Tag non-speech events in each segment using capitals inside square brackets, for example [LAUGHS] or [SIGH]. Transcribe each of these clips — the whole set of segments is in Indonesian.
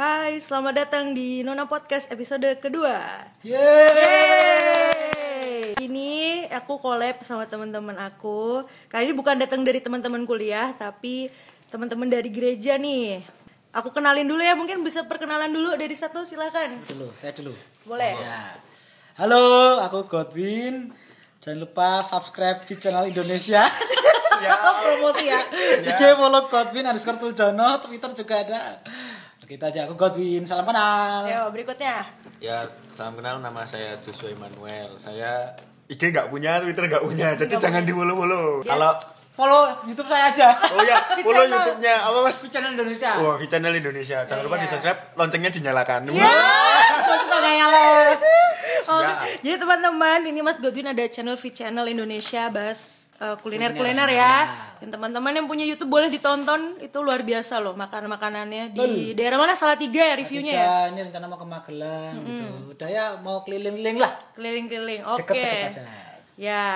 Hai, selamat datang di Nona Podcast episode kedua. Yeay. Yeay. Ini aku collab sama teman-teman aku. Kali ini bukan datang dari teman-teman kuliah, tapi teman-teman dari gereja nih. Aku kenalin dulu ya, mungkin bisa perkenalan dulu dari satu silakan. Dulu, saya dulu. Boleh. Ya. Halo, aku Godwin. Jangan lupa subscribe di channel Indonesia. [LAUGHS] Promosi ya. IG follow Godwin underscore Tuljono, Twitter juga ada. Kita aja, aku Godwin. Salam kenal. Ayo, berikutnya. Ya, salam kenal nama saya Joshua Emmanuel. Saya IG nggak punya, Twitter nggak punya, jadi jangan di follow follow. Kalau Follow YouTube saya aja. oh [LAUGHS] ya, follow. YouTube-nya apa mas? Channel Indonesia. Wah, di channel Indonesia. Jangan lupa Iya. di subscribe, loncengnya dinyalakan. Ya. Aku suka gaya lo. Oh, jadi teman-teman, ini Mas Godwin ada channel V Channel Indonesia bahas uh, kuliner-kuliner ya. Dan teman-teman yang punya YouTube boleh ditonton, itu luar biasa loh makanan-makanannya di daerah mana? Salatiga ya reviewnya ya. Tiga, ini rencana mau ke Magelang gitu. Udah ya mau keliling-keliling lah. Keliling-keliling. Oke. Deket-deket aja. Ya,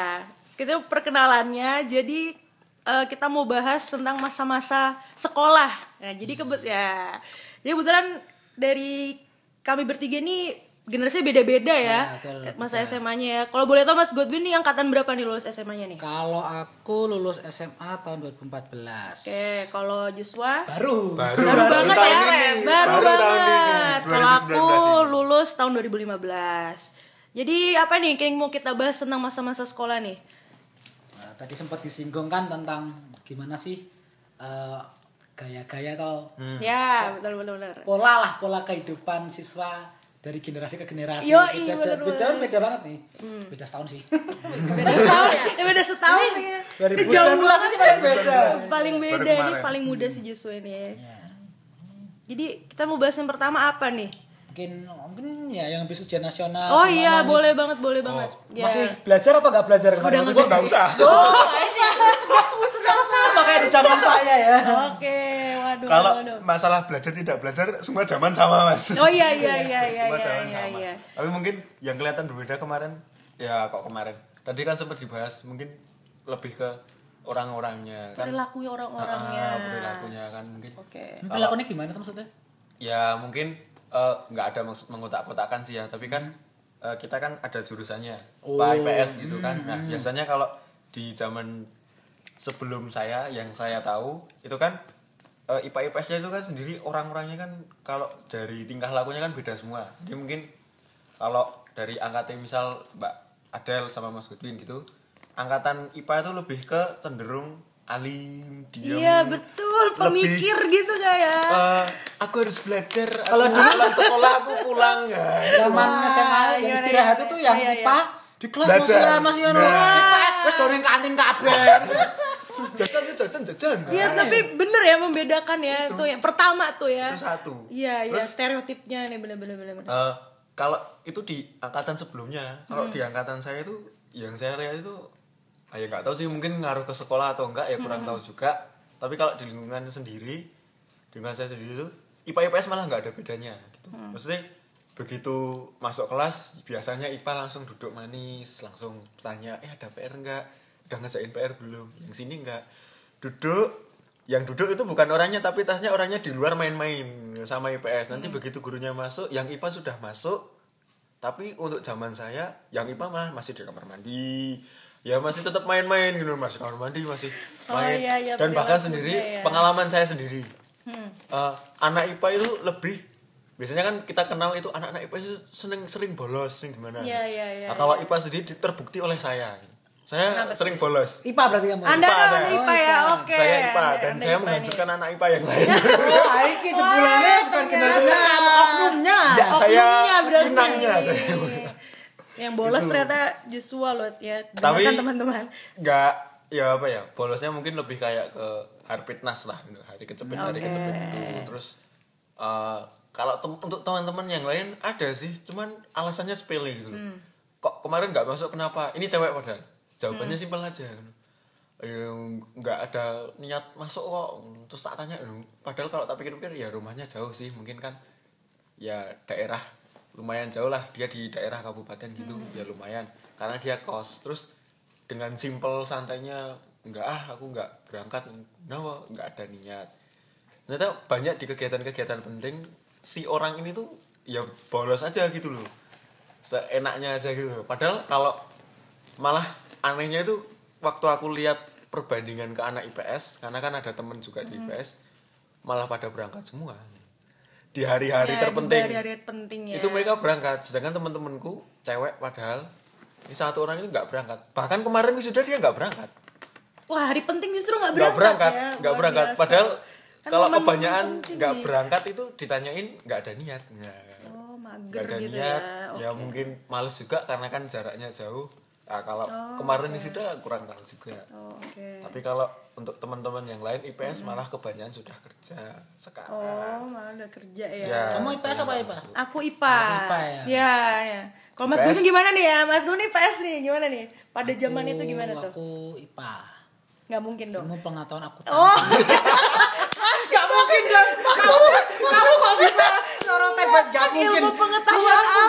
itu perkenalannya. Jadi eh, kita mau bahas tentang masa-masa sekolah. Nah, jadi kebet ya. Jadi kebetulan dari kami bertiga nih generasinya beda-beda ya. betul, masa SMA-nya ya. Kalau boleh tahu Mas Godwin nih angkatan berapa nih lulus SMA-nya nih? Kalau aku lulus SMA tahun 2014. Oke, kalau Joshua Baru. Baru, baru banget tahun ya, ini. baru, Baru ini, banget. Kalau 2019 aku ini. lulus tahun 2015. Jadi apa nih yang mau kita bahas tentang masa-masa sekolah nih? Tadi sempat disinggung kan tentang gimana sih eh, gaya-gaya atau Hmm. Ya, betul betul betul. pola lah pola kehidupan siswa dari generasi ke generasi. Yo, beda, iya, aja- bener beda, banget. beda banget nih. Beda setahun sih. Beda setahun ya? Ya beda setahun ya. 2019 Jauh ini paling beda. Paling beda ini paling muda sih Joshua ini ya. Jadi kita mau bahas yang pertama apa nih? Mungkin mungkin ya yang habis ujian nasional. Oh iya, nih? boleh banget, boleh banget. Ya. Masih belajar atau nggak belajar kemarin? Udah Gua nggak usah. Oh, [LAUGHS] ini sama kayak di zaman saya ya. Oke, waduh. Kalau waduh. masalah belajar tidak belajar, semua zaman sama mas. Oh iya iya iya iya semua iya zaman iya. sama. iya. Tapi mungkin yang kelihatan berbeda kemarin, ya kok kemarin. Tadi kan sempat dibahas, mungkin lebih ke orang-orangnya kan. Perilakunya orang-orangnya. Ah, perilakunya kan mungkin. Oke. Perilakunya gimana tuh maksudnya? Ya mungkin eh, nggak ada maksud mengotak-kotakan sih ya, tapi kan eh, kita kan ada jurusannya, Pak IPS gitu kan. Nah biasanya kalau di zaman sebelum saya yang saya tahu itu kan eh, IPA IPS-nya itu kan sendiri orang-orangnya kan kalau dari tingkah lakunya kan beda semua. Jadi mungkin kalau dari angkatan misal Mbak Adel sama Mas Godwin gitu, angkatan IPA itu lebih ke cenderung alim, diam. Iya betul, pemikir gitu kayak. Eh, aku harus belajar. Kalau di pulang sekolah aku pulang ya. Zaman SMA yang iya, istirahat iya, itu yang iya, iya. IPA di kelas masih masih ono. Nah. IPS wis dorin kantin kabeh. [LAUGHS] Jajan ya jajan jajan. Iya tapi bener ya membedakan ya tuh yang pertama tuh ya. Itu satu. Iya iya stereotipnya nih bener-bener bener. bener. eh, kalau itu di angkatan sebelumnya, kalau di angkatan saya itu yang saya lihat itu ah, ya nggak tahu sih mungkin ngaruh ke sekolah atau enggak ya kurang tahu juga. Tapi kalau di lingkungan sendiri, di lingkungan saya sendiri itu IPA IPS malah nggak ada bedanya. Gitu. Maksudnya begitu masuk kelas biasanya IPA langsung duduk manis langsung tanya eh ada PR enggak udah ngerjain PR belum yang sini enggak duduk yang duduk itu bukan orangnya tapi tasnya orangnya di luar main-main sama IPS nanti begitu gurunya masuk yang IPA sudah masuk tapi untuk zaman saya yang IPA malah masih di kamar mandi ya masih tetap main-main gitu masih kamar mandi masih Oh, main iya, iya, dan bahkan sendiri ya. pengalaman saya sendiri Hmm. Eh, anak IPA itu lebih biasanya kan kita kenal itu anak-anak IPA itu sering sering bolos sering gimana Iya, iya, iya, nah, kalau IPA sendiri terbukti oleh saya saya Kenapa sering bolos IPA berarti kamu. Anda IPA anak IPA ya, oke. saya IPA dan Anda saya IPA menghancurkan nih. anak IPA yang lain Oh, iki jebulane bukan kamu oknumnya. Ya, saya Oknumnya berarti. inangnya saya. Yang bolos ternyata Joshua loh ya. Tapi- Dengarkan teman-teman. nggak ya apa ya bolosnya mungkin lebih kayak ke harpitnas lah gitu. hari kecepet hari Oke. kecepet itu terus eh, kalau tem- untuk teman-teman yang lain ada sih cuman alasannya sepele gitu. Hmm. kok kemarin nggak masuk kenapa ini cewek padahal Hmm. jawabannya simpel aja Eh, nggak ada niat masuk kok terus tak tanya "Loh, padahal kalau tak pikir-pikir ya rumahnya jauh sih mungkin kan ya daerah lumayan jauh lah dia di daerah kabupaten gitu Hmm. ya lumayan. Karena dia kos terus dengan simple santainya enggak ah aku enggak berangkat kenapa enggak ada niat. Ternyata banyak di kegiatan-kegiatan penting si orang ini tuh ya bolos aja gitu loh. Seenaknya aja gitu loh. padahal kalau malah anehnya itu waktu aku lihat perbandingan ke anak IPS karena kan ada temen juga di IPS malah pada berangkat semua di hari-hari Ya, di terpenting hari-hari penting ya. itu mereka berangkat sedangkan teman-temanku cewek padahal ini satu orang ini nggak berangkat bahkan kemarin wisuda dia nggak berangkat Wah, hari penting justru nggak nggak berangkat, berangkat ya. nggak Luar berangkat biasa. padahal Kan kalau kebanyakan nggak nih. berangkat itu ditanyain nggak ada niat Nah, Oh, mager ada gitu niat ya. ya Oke. mungkin males juga karena kan jaraknya jauh nah, kalau kemarin wisuda kurang tahu juga Oh, oke. tapi kalau untuk teman-teman yang lain IPS malah kebanyakan sudah kerja sekarang Oh, malah udah kerja ya. Ya. Kamu IPS apa IPA? Aku IPA. IPA ya? Ya, ya. Kalau Mas IPS? Gun gimana nih ya? Mas Gun nih PS nih, gimana nih? Pada zaman itu gimana Aku- tuh? Aku IPA. Nggak mungkin dong. Ilmu pengetahuan aku Oh. Mas, [LAUGHS] nggak mungkin dong. Kamu, kamu kok bisa Stereotip gak mungkin. ilmu pengetahuan alam.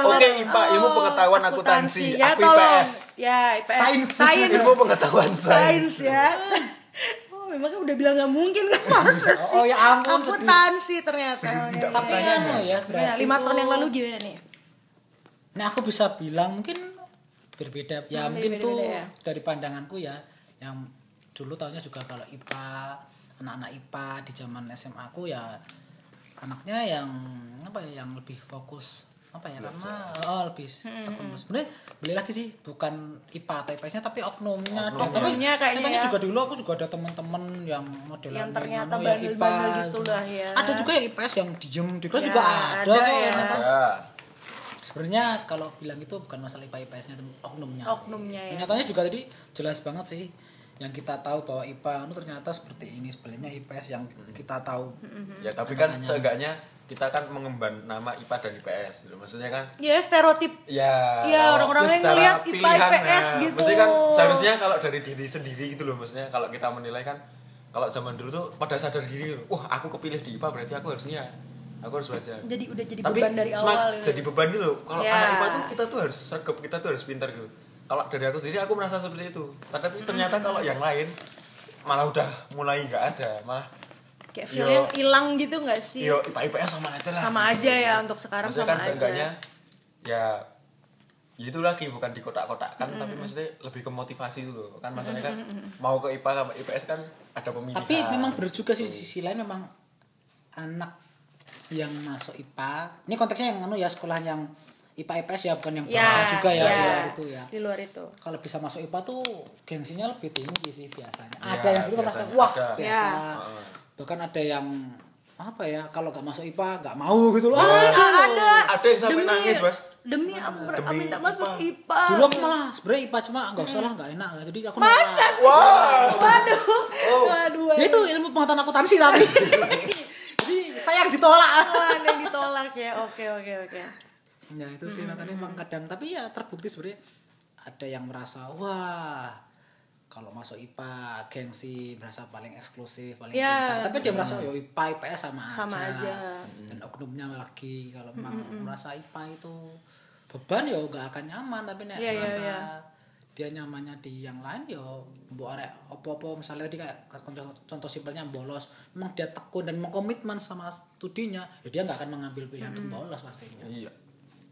Oke, parah. IPA, ilmu pengetahuan akuntansi. Ya, Aku tolong. IPS. Ya, IPS. Sains. Sains. Ilmu pengetahuan Sains sains. ya. [LAUGHS] Oh, memangnya udah bilang nggak mungkin kan masa sih? Oh, ya ampun. Akuntansi ternyata. Sedih tidak Ya, Tapi ya, ya. anu ya, Gimana? berarti Lima tahun yang lalu gimana nih? Nah aku bisa bilang mungkin berbeda ya Hmm, mungkin itu ya. dari pandanganku ya yang dulu tahunya juga kalau IPA anak-anak IPA di zaman SMA aku ya anaknya yang apa ya yang lebih fokus apa ya karena oh lebih Hmm, tekun sebenarnya beli lagi sih bukan IPA atau IPS-nya tapi oknumnya. Oknumnya. tapi Oknumnya kayaknya ya. juga dulu aku juga ada teman-teman yang modelan Yang ternyata anu, yang bandel-bandel IPA. gitu lah ya. ada juga yang IPS yang diem di kelas Ya, juga ada, ada kok ya. Ya. Sebenarnya kalau bilang itu bukan masalah IPA IPS-nya tapi oknumnya. sih. Oknumnya ya. Nyatanya juga tadi jelas banget sih yang kita tahu bahwa IPA itu ternyata seperti ini sebenarnya IPS yang kita tahu. Ya, tapi kan seenggaknya kita kan mengemban nama IPA dan IPS gitu. Maksudnya kan Ya stereotip ya Iya, orang-orang terus yang ngeliat IPA, pilihan, IPS nah, gitu. Maksudnya kan seharusnya kalau dari diri sendiri gitu loh maksudnya kalau kita menilai kan kalau zaman dulu tuh pada sadar diri gitu, wah aku kepilih di IPA berarti aku harusnya aku harus belajar. jadi udah jadi Tapi beban dari awal itu. jadi beban gitu loh. Kalau Ya. anak IPA tuh kita tuh harus sergap, kita tuh harus pintar gitu. Kalau dari aku sendiri aku merasa seperti itu. Tapi ternyata kalau yang lain malah udah mulai nggak ada, malah Kayak Yo. feel yang hilang gitu gak sih? yo IPA IPS sama aja lah. Sama aja ya untuk sekarang Maksudnya sama kan aja. seenggaknya ya ya itu lagi bukan di kotak-kotakan tapi maksudnya lebih ke motivasi itu loh kan maksudnya kan mau ke IPA sama IPS kan ada pemilihan Tapi memang benar juga sih di sisi lain memang anak yang masuk IPA. Ini konteksnya yang anu ya sekolah yang IPA IPS ya bukan yang Ya, biasa juga ya, ya. di luar itu ya. Di luar itu. Kalau bisa masuk IPA tuh gengsinya lebih tinggi sih biasanya. Ya, ada yang itu merasa wah ada. biasa. Ya. Bahkan ada yang apa ya kalau nggak masuk IPA nggak mau gitu loh. Ah, Ah, ada. Ada yang sampai nangis, Mas. Demi aku ber- Demi minta masuk IPA. IPA. Dulu aku malah sebenarnya IPA cuma nggak usah lah nggak enak jadi aku Masa sih? Wow. Waduh. Oh. Waduh. Ya itu ilmu pengetahuan akuntansi tapi. [LAUGHS] jadi saya yang ditolak. Wah, yang ditolak ya. Oke, oke, oke. Ya itu sih makanya memang kadang tapi ya terbukti sebenarnya ada yang merasa wah kalau masuk IPA gengsi merasa paling eksklusif paling Ya. pintar. Tapi dia merasa yo IPA IPS sama, Sama aja. dan oknumnya lagi kalau memang merasa IPA itu beban ya gak akan nyaman. Tapi nek Iya, iya, merasa iya. dia nyamannya di yang lain yo mbok arek opo-opo misalnya tadi kayak contoh, contoh simpelnya bolos. Memang dia tekun dan mau komitmen sama studinya ya dia nggak akan mengambil pilihan untuk bolos pastinya. Iya.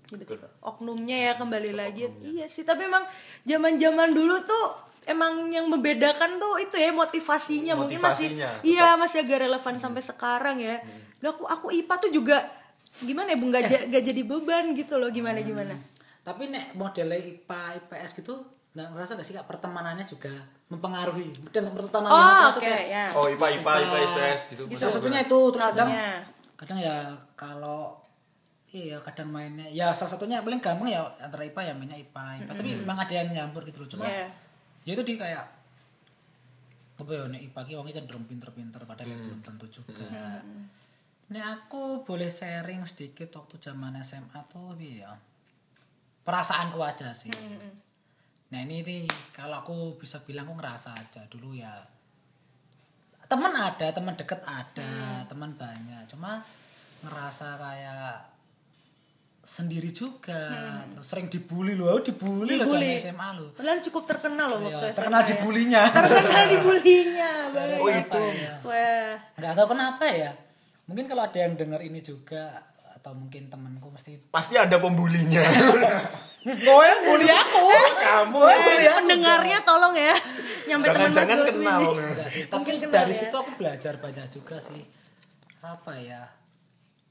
Berarti oknumnya ya kembali lagi. Iya sih, tapi emang zaman-zaman dulu tuh emang yang membedakan tuh itu ya motivasinya, mungkin masih Motivasinya, iya masih agak relevan sampai sekarang ya. Lah aku aku IPA tuh juga gimana ya Bu nggak nggak jadi beban gitu loh gimana gimana. Tapi nek modelnya IPA IPS gitu nggak ngerasa gak sih kak pertemanannya juga mempengaruhi dan pertemanan Oh, maksudnya ya. oh IPA IPA IPA IPS gitu salah satunya itu terus kadang kadang ya kalau iya kadang mainnya ya salah satunya paling gampang ya antara IPA ya mainnya IPA, IPA. tapi memang ada yang nyampur gitu loh cuma Iya. Ya itu di kayak apa ya nek IPA ki wongnya cenderung pinter-pinter padahal ya belum tentu juga. Nek aku boleh sharing sedikit waktu zaman SMA tuh ya perasaanku aja sih. Nah ini nih kalau aku bisa bilang aku ngerasa aja dulu ya. Teman ada teman deket ada teman banyak. Cuma ngerasa kayak sendiri juga terus sering dibully loh aku dibully, loh Dibully. zaman SMA loh Padahal cukup terkenal loh Ya, waktu SMA. terkenal ya. dibulinya [LAUGHS] Terkenal dibulinya. Oh, itu. ya? Wah. nggak tahu kenapa ya mungkin kalau ada yang dengar ini juga atau mungkin temanku mesti pasti ada pembulinya [LAUGHS] gue bully aku kamu bully aku pendengarnya tolong ya nyampe teman Godwin kenal tapi Mungkin kenal dari ya. situ aku belajar banyak juga sih apa ya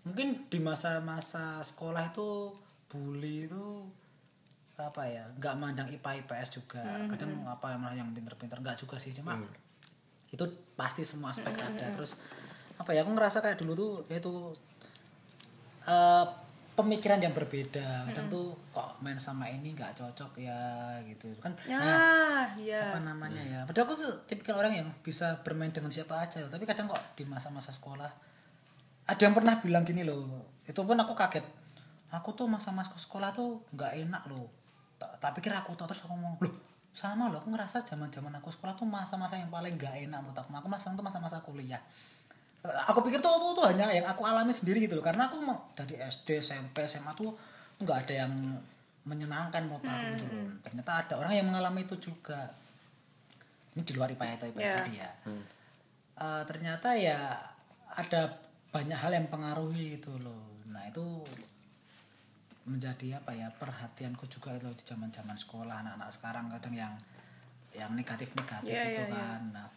mungkin di masa-masa sekolah itu bully itu apa ya nggak mandang IPA IPS juga. Kadang apa yang malah yang pinter-pinter nggak juga sih. Cuma itu pasti semua aspek ada. Terus apa ya aku ngerasa kayak dulu tuh ya itu eh, pemikiran yang berbeda. Kadang tuh kok main sama ini nggak cocok ya gitu. Kan ya nah, iya. apa namanya ya. Padahal aku tuh tipikal orang yang bisa bermain dengan siapa aja. Tapi kadang kok di masa-masa sekolah ada yang pernah bilang gini loh itu pun aku kaget. Aku tuh masa-masa sekolah tuh nggak enak loh. Tak, tak pikir aku tuh terus aku ngomong loh sama loh aku ngerasa zaman zaman aku sekolah tuh masa-masa yang paling nggak enak menurut aku. Aku masa itu masa-masa kuliah. Aku pikir tuh, tuh tuh hanya yang aku alami sendiri gitu loh. Karena aku mau dari SD SMP SMA tuh nggak ada yang menyenangkan menurut aku gitu loh. Ternyata ada orang yang mengalami itu juga. Ini di luar IPA atau IPS Iya. tadi ya. Eh, ternyata ya ada banyak hal yang pengaruhi itu loh. Nah itu menjadi apa ya perhatianku juga itu di zaman zaman sekolah anak-anak sekarang kadang yang yang negatif negatif Iya, itu iya, iya. kan. Nah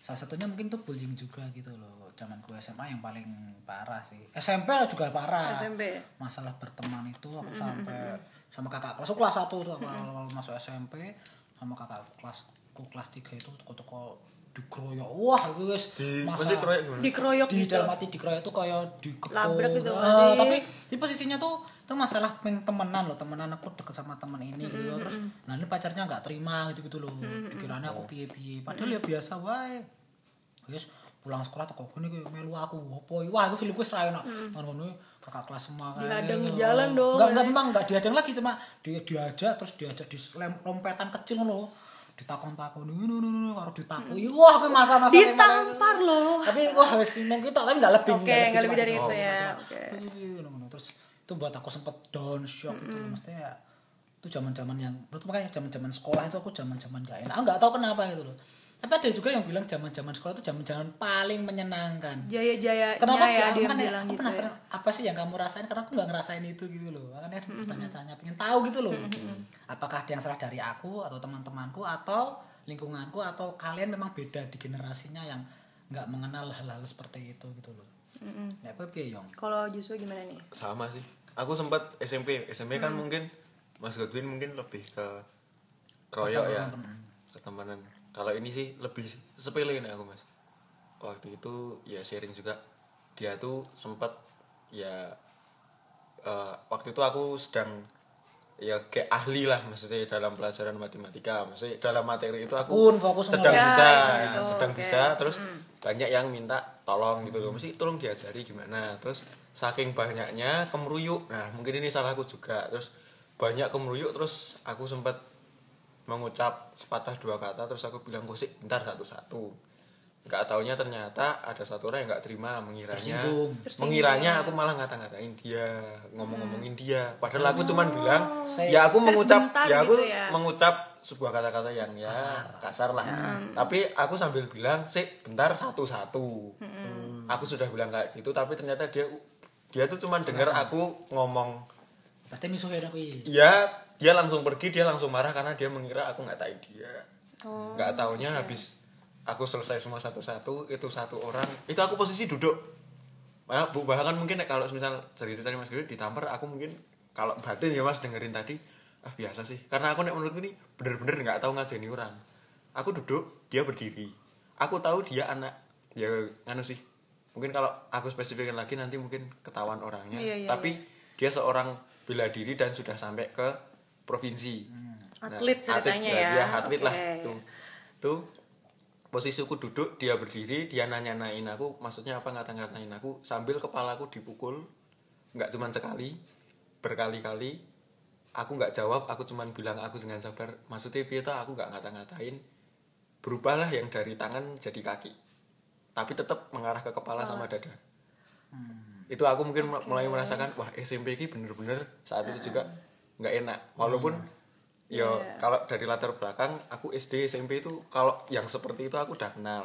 salah satunya mungkin tuh bullying juga gitu loh. Zamanku SMA yang paling parah sih. SMP juga parah. SMP. masalah berteman itu aku sampai sama kakak kelas kelas satu tuh awal, awal masuk SMP sama kakak kelasku kelas 3 itu toko-toko dikeroyok wah itu wis di masa masih kroyek gimana? Dikeroyok di gitu. dalam hati dikeroyok tuh kayak dikepung. Labrak gitu, Ah, Adi. tapi di posisinya tuh itu masalah temenan loh. Temenan aku deket sama temen ini gitu. Loh. terus nah ini pacarnya nggak terima gitu gitu loh dikiranya aku piye piye padahal ya biasa wae. Wis pulang sekolah toko ini kayak melu aku. Opo wah itu feelingku serai nak ngono kakak kelas semua kayak Dihadang di gitu. jalan dong. nggak nggak memang nggak dihadang lagi cuma dia diajak terus diajak di lem- lompetan kecil ngono ditakon-takon nu nu karo ditapui wah aku masa-masa ditampar loh. Tapi wah wes neng kita tapi nggak lebih Oke, nggak lebih dari itu ya, oke. Ngono. terus itu buat aku sempet down shock itu maksudnya ya, itu zaman zaman yang menurut makanya zaman zaman sekolah itu aku zaman zaman gak enak. Aku nggak tahu kenapa gitu loh tapi ada juga yang bilang zaman zaman sekolah itu zaman zaman paling menyenangkan. Jaya jaya Kenapa ya aku dia kan ya, bilang aku gitu penasaran ya. apa sih yang kamu rasain? Karena aku nggak ngerasain itu gitu loh. Makanya aku bertanya-tanya pengen tahu gitu loh. Apakah ada yang salah dari aku atau teman-temanku atau lingkunganku atau kalian memang beda di generasinya yang nggak mengenal hal-hal seperti itu gitu loh. Ya aku piye yong? Kalau Joshua gimana nih? Sama sih. Aku sempat SMP SMP kan mungkin Mas Godwin mungkin lebih ke kroyok ya ketemenan kalau ini sih lebih sepele nih aku mas. Waktu itu ya sharing juga. Dia tuh sempat ya eh, waktu itu aku sedang ya kayak ahli lah maksudnya dalam pelajaran matematika. Maksudnya dalam materi itu aku Tekun, fokus sedang semua. bisa Ya, gitu, sedang oke. bisa. Terus banyak yang minta tolong gitu loh. Mesti tolong diajari gimana? Terus saking banyaknya kemeruyuk nah mungkin ini salahku juga. Terus banyak kemeruyuk terus aku sempat mengucap sepatah dua kata terus aku bilang kusik bentar satu-satu. Nggak taunya ternyata ada satu orang yang nggak terima mengiranya Tersinggung. mengiranya aku malah ngata-ngatain dia ngomong-ngomongin dia. Padahal aku cuman bilang Saya- ya aku saya mengucap ya aku gitu ya. mengucap sebuah kata-kata yang ya kasar, lah. Tapi aku sambil bilang sih bentar satu-satu. Aku sudah bilang kayak gitu tapi ternyata dia dia tuh cuman dengar aku ngomong pasti misuh ya tapi ya dia langsung pergi dia langsung marah karena dia mengira aku nggak tahu dia. Oh, nggak taunya habis aku selesai semua satu-satu itu satu orang itu aku posisi duduk. Bu bahkan mungkin kalau misal cerita tadi mas Giri ditampar aku mungkin kalau batin ya mas dengerin tadi ah biasa sih. Karena aku nek menurutku ini bener-bener nggak tahu ngajeni orang. Aku duduk dia berdiri. Aku tahu dia anak ya nganu sih. Mungkin kalau aku spesifikin lagi nanti mungkin ketahuan orangnya. Iya, iya, tapi dia seorang bela diri dan sudah sampai ke provinsi. Nah, Atlet ceritanya ya. dia atlet lah Oke. tuh. Tuh posisiku duduk dia berdiri dia nanya-nanyain aku maksudnya apa ngata-ngatain aku sambil kepalaku dipukul nggak cuman sekali berkali-kali aku nggak jawab aku cuman bilang aku dengan sabar maksudnya piye toh aku nggak ngata-ngatain. Berubahlah yang dari tangan jadi kaki tapi tetap mengarah ke kepala sama dada. Itu aku mungkin mulai merasakan wah SMP ini bener-bener saat itu juga nggak enak. Walaupun ya Iya. kalau dari latar belakang aku SD SMP itu kalau yang seperti itu aku udah kenal.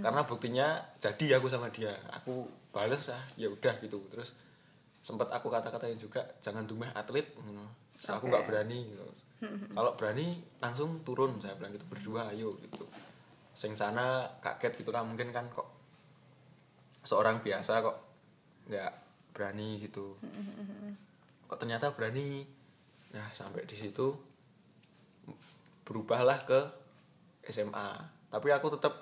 Karena buktinya jadi aku sama dia. Aku bales ah ya udah gitu. Terus sempat aku kata-katain juga jangan dumeh atlet ngono. Terus aku nggak berani gitu. [LAUGHS] kalau berani langsung turun saya bilang gitu berdua ayo gitu. Sing sana kaget gitu lah mungkin kan kok seorang biasa kok nggak berani gitu. Kok ternyata berani nah sampai di situ berubahlah ke SMA tapi aku tetap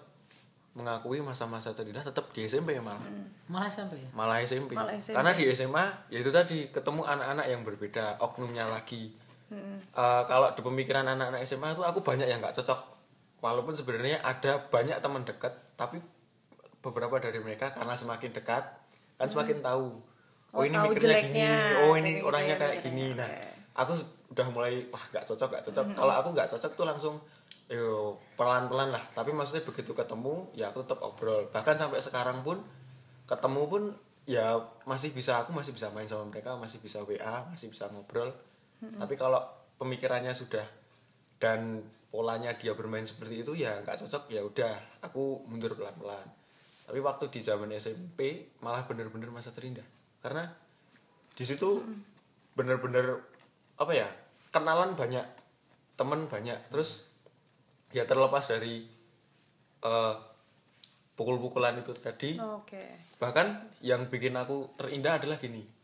mengakui masa-masa terindah tetap di SMP malah Malah sampai ya. malah SMP. Malah SMP. karena di SMA ya itu tadi ketemu anak-anak yang berbeda oknumnya lagi. Eh, kalau di pemikiran anak-anak SMA itu aku banyak yang nggak cocok. Walaupun sebenarnya ada banyak teman dekat tapi beberapa dari mereka karena semakin dekat kan semakin tahu. Oh, Oh, ini tahu mikirnya gini jeleknya, oh kayak ini gitu orangnya ya, kayak gini. Nah. Aku udah mulai wah nggak cocok nggak cocok. Kalau aku nggak cocok tuh langsung yo pelan-pelan lah. Tapi maksudnya begitu ketemu ya aku tetap obrol. Bahkan sampai sekarang pun ketemu pun ya masih bisa aku masih bisa main sama mereka masih bisa WA masih bisa ngobrol. Tapi kalau pemikirannya sudah dan polanya dia bermain seperti itu ya nggak cocok ya udah aku mundur pelan-pelan. Tapi waktu di zaman SMP malah bener-bener masa terindah. Karena di situ bener-bener apa ya kenalan banyak temen banyak terus ya terlepas dari eh, pukul-pukulan itu tadi Oke. bahkan yang bikin aku terindah adalah gini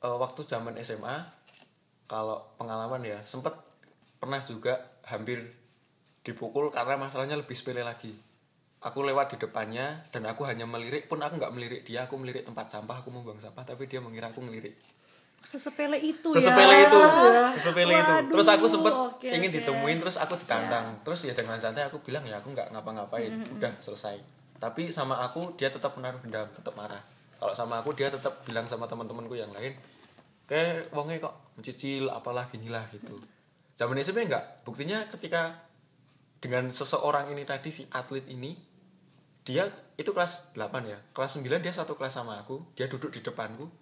Eh, waktu zaman SMA kalau pengalaman ya sempet pernah juga hampir dipukul karena masalahnya lebih sepele lagi aku lewat di depannya dan aku hanya melirik pun aku nggak melirik dia aku melirik tempat sampah aku mau buang sampah tapi dia mengira aku ngelirik Sesepele itu sesepele ya. itu sesepele itu. Waduh, terus aku sempet oke, ingin oke. ditemuin terus aku ditantang. Terus ya dengan santai aku bilang ya aku nggak ngapa-ngapain. Udah selesai. Tapi sama aku dia tetap menaruh dendam tetap marah. Kalau sama aku dia tetap bilang sama teman-temanku yang lain kayak wongnya kok mencicil apalah ginilah gitu. Zaman SMP enggak buktinya ketika dengan seseorang ini tadi si atlet ini dia itu kelas 8 ya. Kelas 9 dia satu kelas sama aku dia duduk di depanku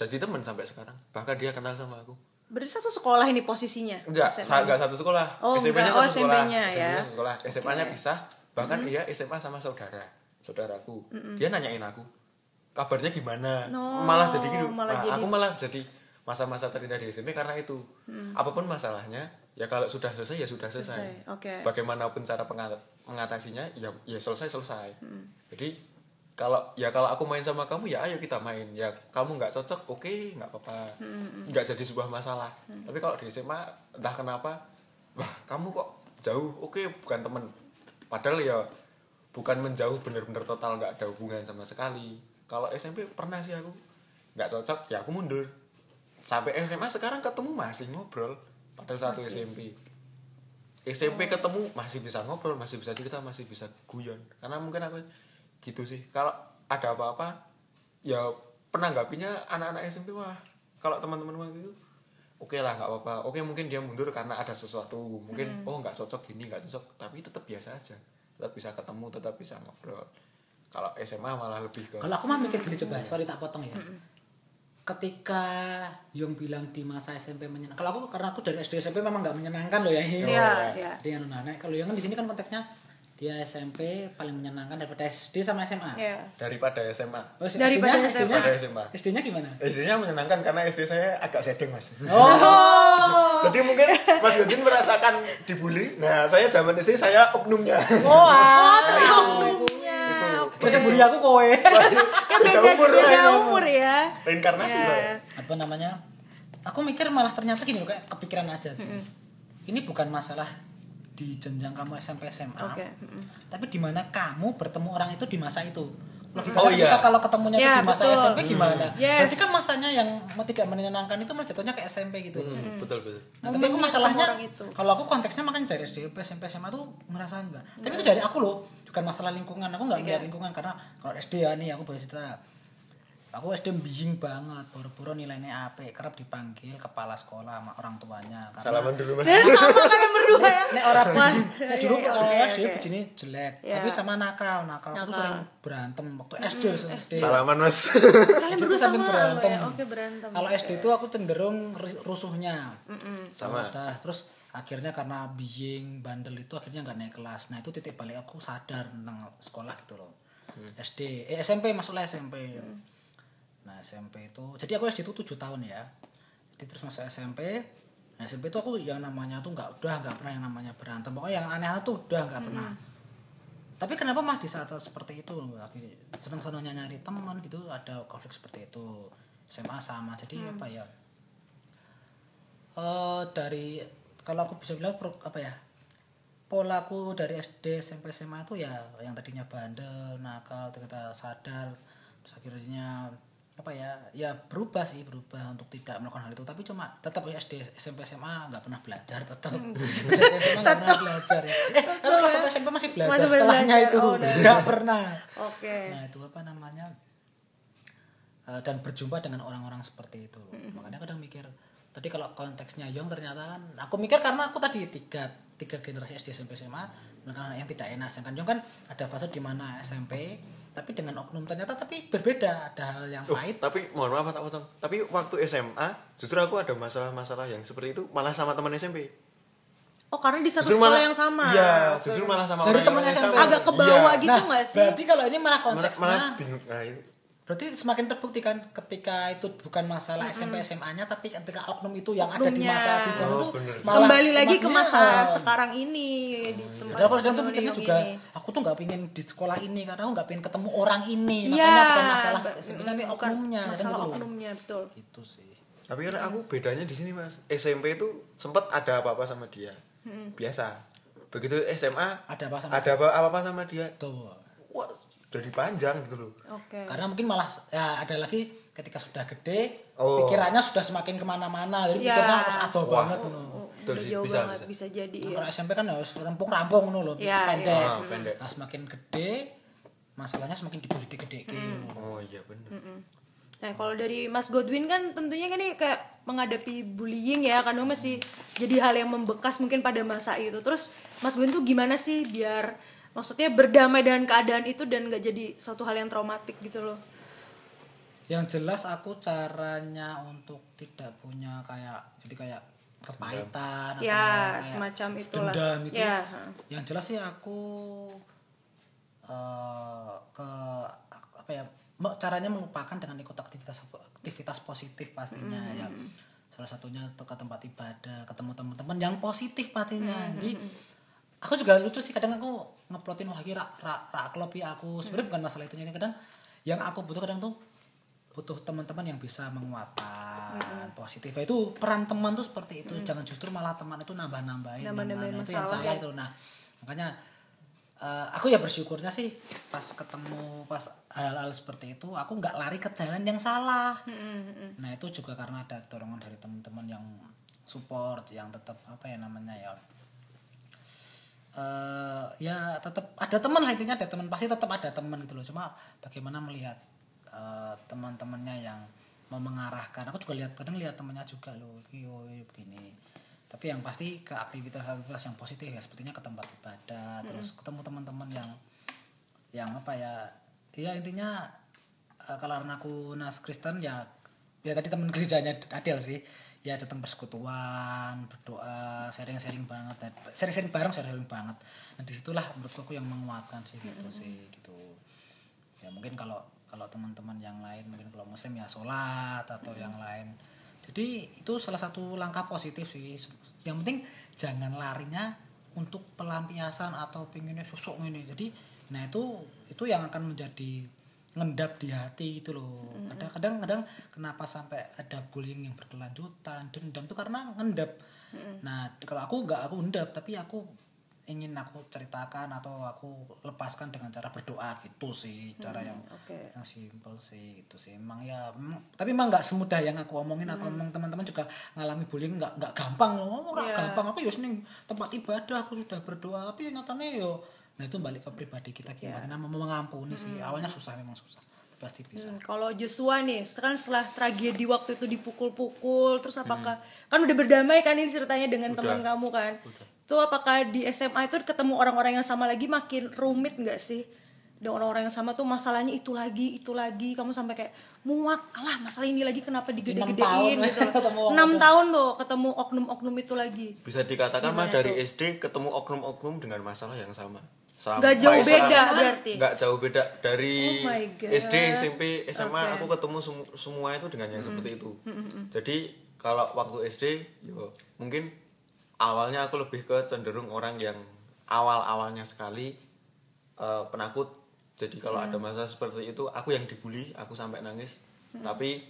jadi teman sampai sekarang bahkan dia kenal sama aku Berarti satu sekolah ini posisinya. enggak SMA. enggak satu sekolah Oh, SMP-nya. Oh, satu sekolah SMP-nya ya. SMP-nya satu sekolah SMA-nya Oke. pisah bahkan dia SMA sama saudara saudaraku dia nanyain aku kabarnya gimana No, malah jadi gitu malah Nah, jadi- aku malah jadi masa-masa terindah di SMP karena itu Mm. apa pun masalahnya ya kalau sudah selesai ya sudah selesai, Selesai, oke. bagaimanapun cara penga- mengatasinya ya ya selesai selesai Mm. jadi kalau ya kalau aku main sama kamu ya ayo kita main. Ya kamu nggak cocok oke nggak apa-apa. Nggak jadi sebuah masalah. Tapi kalau di SMA entah kenapa wah kamu kok jauh? Oke bukan temen. Padahal ya bukan menjauh bener-bener total nggak ada hubungan sama sekali. Kalau SMP pernah sih aku nggak cocok ya aku mundur. Sampai SMA sekarang ketemu masih ngobrol padahal satu SMP SMP ketemu masih bisa ngobrol masih bisa cerita masih bisa guyon. Karena mungkin aku gitu sih. Kalau ada apa-apa ya penanggapinya anak-anak SMP wah kalau teman-teman waktu itu oke lah nggak apa-apa. Oke mungkin dia mundur karena ada sesuatu. Mungkin oh nggak cocok gini nggak cocok. Tapi tetap biasa aja. Tetap bisa ketemu tetap bisa ngobrol. Kalau SMA malah lebih ke Kalau aku mah mikir gini coba, sorry tak potong ya. Ketika Yung bilang di masa SMP menyenangkan. Kalau aku karena aku dari SD SMP memang nggak menyenangkan loh ya. Iya, [LAUGHS] iya. Jadi yang nah, kalau yang kan di sini kan konteksnya dia SMP paling menyenangkan daripada SD sama SMA. Iya. daripada SMA Oh, Daripada SD-nya, SMA. SD-nya gimana? SD-nya menyenangkan karena SD saya agak sedeng mas Oh, [LAUGHS] Jadi mungkin Mas Godin merasakan dibully. Nah, saya zaman SD saya oknumnya. oh, ah. Oknumnya. Terus yang bully aku kowe. [LAUGHS] Ya beda, umur, beda ya. umur ya. Reinkarnasi Ya. saya. apa namanya aku mikir malah ternyata gini loh kayak kepikiran aja sih ini bukan masalah di jenjang kamu SMP SMA Oke, mm-mm. tapi di mana kamu bertemu orang itu di masa itu logikanya Oh, iya. kalau ketemunya Ya, itu di masa betul. SMP gimana Yes. berarti kan masanya yang tidak menyenangkan itu malah jatuhnya ke SMP gitu Hmm, betul betul. Nah, tapi aku masalahnya kalau aku konteksnya makanya dari SD, SMP, SMA tuh ngerasa enggak. Tapi itu dari aku loh, bukan masalah lingkungan. Aku enggak melihat lingkungan karena kalau SD ya nih aku boleh cerita. Aku SD biing banget, boro-boro nilainya AP, kerap dipanggil kepala sekolah sama orang tuanya. Karena Salaman dulu mas. Ya, sama kalian berdua ya. Nek orang bijing, nek dulu iya, eh, oke, SD bijine jelek, Ya. tapi sama nakal, nakal aku sering berantem waktu SD SD. Salaman mas. Kalian Itu berdua sambil sama berantem. ya. Oke, berantem. Kalau SD itu aku cenderung ru- rusuhnya. Sama. Udah, terus akhirnya karena being bandel itu akhirnya nggak naik kelas nah itu titik balik aku sadar tentang sekolah gitu loh SD eh, SMP masuklah SMP nah SMP itu jadi aku SD itu tujuh tahun ya. Jadi terus masuk SMP nah, SMP itu aku yang namanya tuh nggak udah nggak pernah yang namanya berantem. Pokoknya yang aneh-aneh tuh udah nggak pernah. Tapi kenapa mah di saat-saat seperti itu lagi senang-senangnya nyari teman gitu ada konflik seperti itu. SMA sama jadi apa ya? Eh dari kalau aku bisa bilang apa ya? Polaku dari SD SMP SMA itu ya yang tadinya bandel nakal ternyata sadar terus akhirnya apa ya ya berubah sih berubah untuk tidak melakukan hal itu. Tapi cuma tetap ya SD SMP SMA nggak pernah belajar tetap. [LAUGHS] SMP SMA nggak pernah belajar ya. Eh tapi kelas satu SMP masih belajar Masih setelahnya belajar, itu. Oh, nggak pernah. Oke. nah itu apa namanya Eh, dan berjumpa dengan orang-orang seperti itu makanya kadang mikir tadi kalau konteksnya Yong ternyata kan aku mikir karena aku tadi tiga tiga generasi SD SMP SMA yang tidak enak. Sedangkan Yong kan ada fase di mana SMP tapi dengan oknum ternyata tapi berbeda ada hal yang Oh, pahit tapi mohon maaf tak potong. Tapi waktu SMA justru aku ada masalah-masalah yang seperti itu malah sama teman SMP. Oh karena di satu Justru sekolah malah- yang sama. Iya, justru malah sama Dari orang teman SMP. sama. Agak ke bawah Iya. gitu nggak sih? berarti kalau ini malah Malah, konteksnya malah bingung. Nah, itu. Berarti semakin terbukti kan ketika itu bukan masalah SMP SMA-nya tapi ketika oknum itu yang ada di Oknumnya. masa itu Oh, itu bener. malah Kembali lagi ke masa eh, sekarang ini di tempat Padahal aku kadang tuh mikirnya juga, ini. aku tuh nggak pingin di sekolah ini karena aku nggak pingin ketemu orang ini. Iya. Makanya bukan masalah SMP tapi bukan oknumnya. kan Masalah gitu oknumnya betul. Gitu sih. Tapi kan aku bedanya di sini mas. SMP itu sempat ada apa-apa sama dia. Biasa. Begitu SMA Ada apa sama ada apa- apa-apa sama dia. Tuh. Jadi panjang gitu loh. Oke. Karena mungkin malah ya ada lagi ketika sudah gede, Oh. pikirannya sudah semakin ke mana-mana. Jadi Ya. pikirnya harus ado Wah. banget tuh. Oh, Betul sih, jauh bisa, banget bisa. bisa, jadi ya. Kalau SMP kan harus rampung-rampung nuh loh, Iya, pendek. iya. Ah, pendek. Nah, semakin gede, masalahnya semakin gede-gede Hmm. Oh iya benar. Nah kalau dari Mas Godwin kan tentunya kan ini kayak menghadapi bullying ya karena masih jadi hal yang membekas mungkin pada masa itu. Terus Mas Godwin tuh gimana sih biar maksudnya berdamai dengan keadaan itu dan nggak jadi suatu hal yang traumatik gitu loh. Yang jelas aku caranya untuk tidak punya kayak jadi kayak kepahitan atau Ya, kayak semacam itulah. dendam itu. Ya. Yang jelas sih aku eh ke apa ya caranya melupakan dengan ikut aktivitas aktivitas positif pastinya ya salah satunya ke tempat ibadah ketemu teman-teman yang positif pastinya jadi aku juga lucu sih kadang aku ngeplotin wah kira rak klop ya aku. Sebenarnya bukan masalah itunya kadang yang aku butuh kadang tuh butuh teman-teman yang bisa menguatkan positif itu peran teman tuh seperti itu jangan justru malah teman itu nambah-nambahin yang Nambah-nambahin itu yang salah ya. itu. Nah makanya eh, aku ya bersyukurnya sih pas ketemu pas hal-hal seperti itu aku nggak lari ke jalan yang salah. Nah itu juga karena ada dorongan dari teman-teman yang support yang tetap apa ya namanya ya eh ya tetap ada teman lah intinya ada teman. Pasti tetap ada teman gitu loh. Cuma bagaimana melihat eh, teman-temannya yang mau mengarahkan. Aku juga lihat kadang lihat temannya juga loh. Iyo begini. Tapi yang pasti ke aktivitas-aktivitas yang positif ya. Sepertinya ke tempat ibadah terus ketemu teman-teman yang yang apa ya ya intinya eh, kalau karena aku nas Kristen ya ya tadi teman [LAUGHS] gerejanya Adel sih ya datang persekutuan berdoa sharing-sharing banget sharing-sharing bareng sharing banget. Nah di situlah menurutku aku yang menguatkan sih gitu sih gitu. Ya mungkin kalau kalau teman-teman yang lain mungkin kalau muslim ya sholat atau yang lain. Jadi itu salah satu langkah positif sih. Yang penting jangan larinya untuk pelampiasan atau pinginnya sosok ini. Jadi nah itu itu yang akan menjadi ngendap di hati gitu loh. Kadang kadang kadang kenapa sampai ada bullying yang berkelanjutan dendam itu karena ngendap. Nah kalau aku nggak aku ngendap tapi aku ingin aku ceritakan atau aku lepaskan dengan cara berdoa gitu sih cara yang oke. yang simple sih itu sih. Emang ya emang- tapi emang nggak semudah yang aku omongin atau emang teman-teman juga ngalami bullying nggak nggak gampang loh nggak Iya. gampang. Aku ya seneng tempat ibadah aku sudah berdoa tapi nyatanya yo nah itu balik ke pribadi kita gimana mau mengampuni sih. Awalnya susah memang susah. Pasti bisa. Hmm, kalau Joshua nih, sekarang setelah tragedi waktu itu dipukul-pukul, terus apakah kan udah berdamai kan ini ceritanya dengan teman kamu kan? Itu apakah di SMA itu ketemu orang-orang yang sama lagi makin rumit nggak sih? dengan orang yang sama tuh masalahnya itu lagi itu lagi. Kamu sampai kayak muak. Lah masalah ini lagi kenapa digede-gedein gitu. [LAUGHS] Enam itu. tahun tuh ketemu oknum-oknum itu lagi. Bisa dikatakan mah dari tuh? SD ketemu oknum-oknum dengan masalah yang sama Sampai Nggak jauh beda berarti? nggak jauh beda dari Oh. SD SMP SMA Oke. aku ketemu semu- semua itu dengan yang seperti itu. Jadi kalau waktu SD yo mungkin awalnya aku lebih ke cenderung orang yang awal-awalnya sekali eh, penakut. Jadi kalau ada masalah seperti itu aku yang dibully aku sampai nangis. Tapi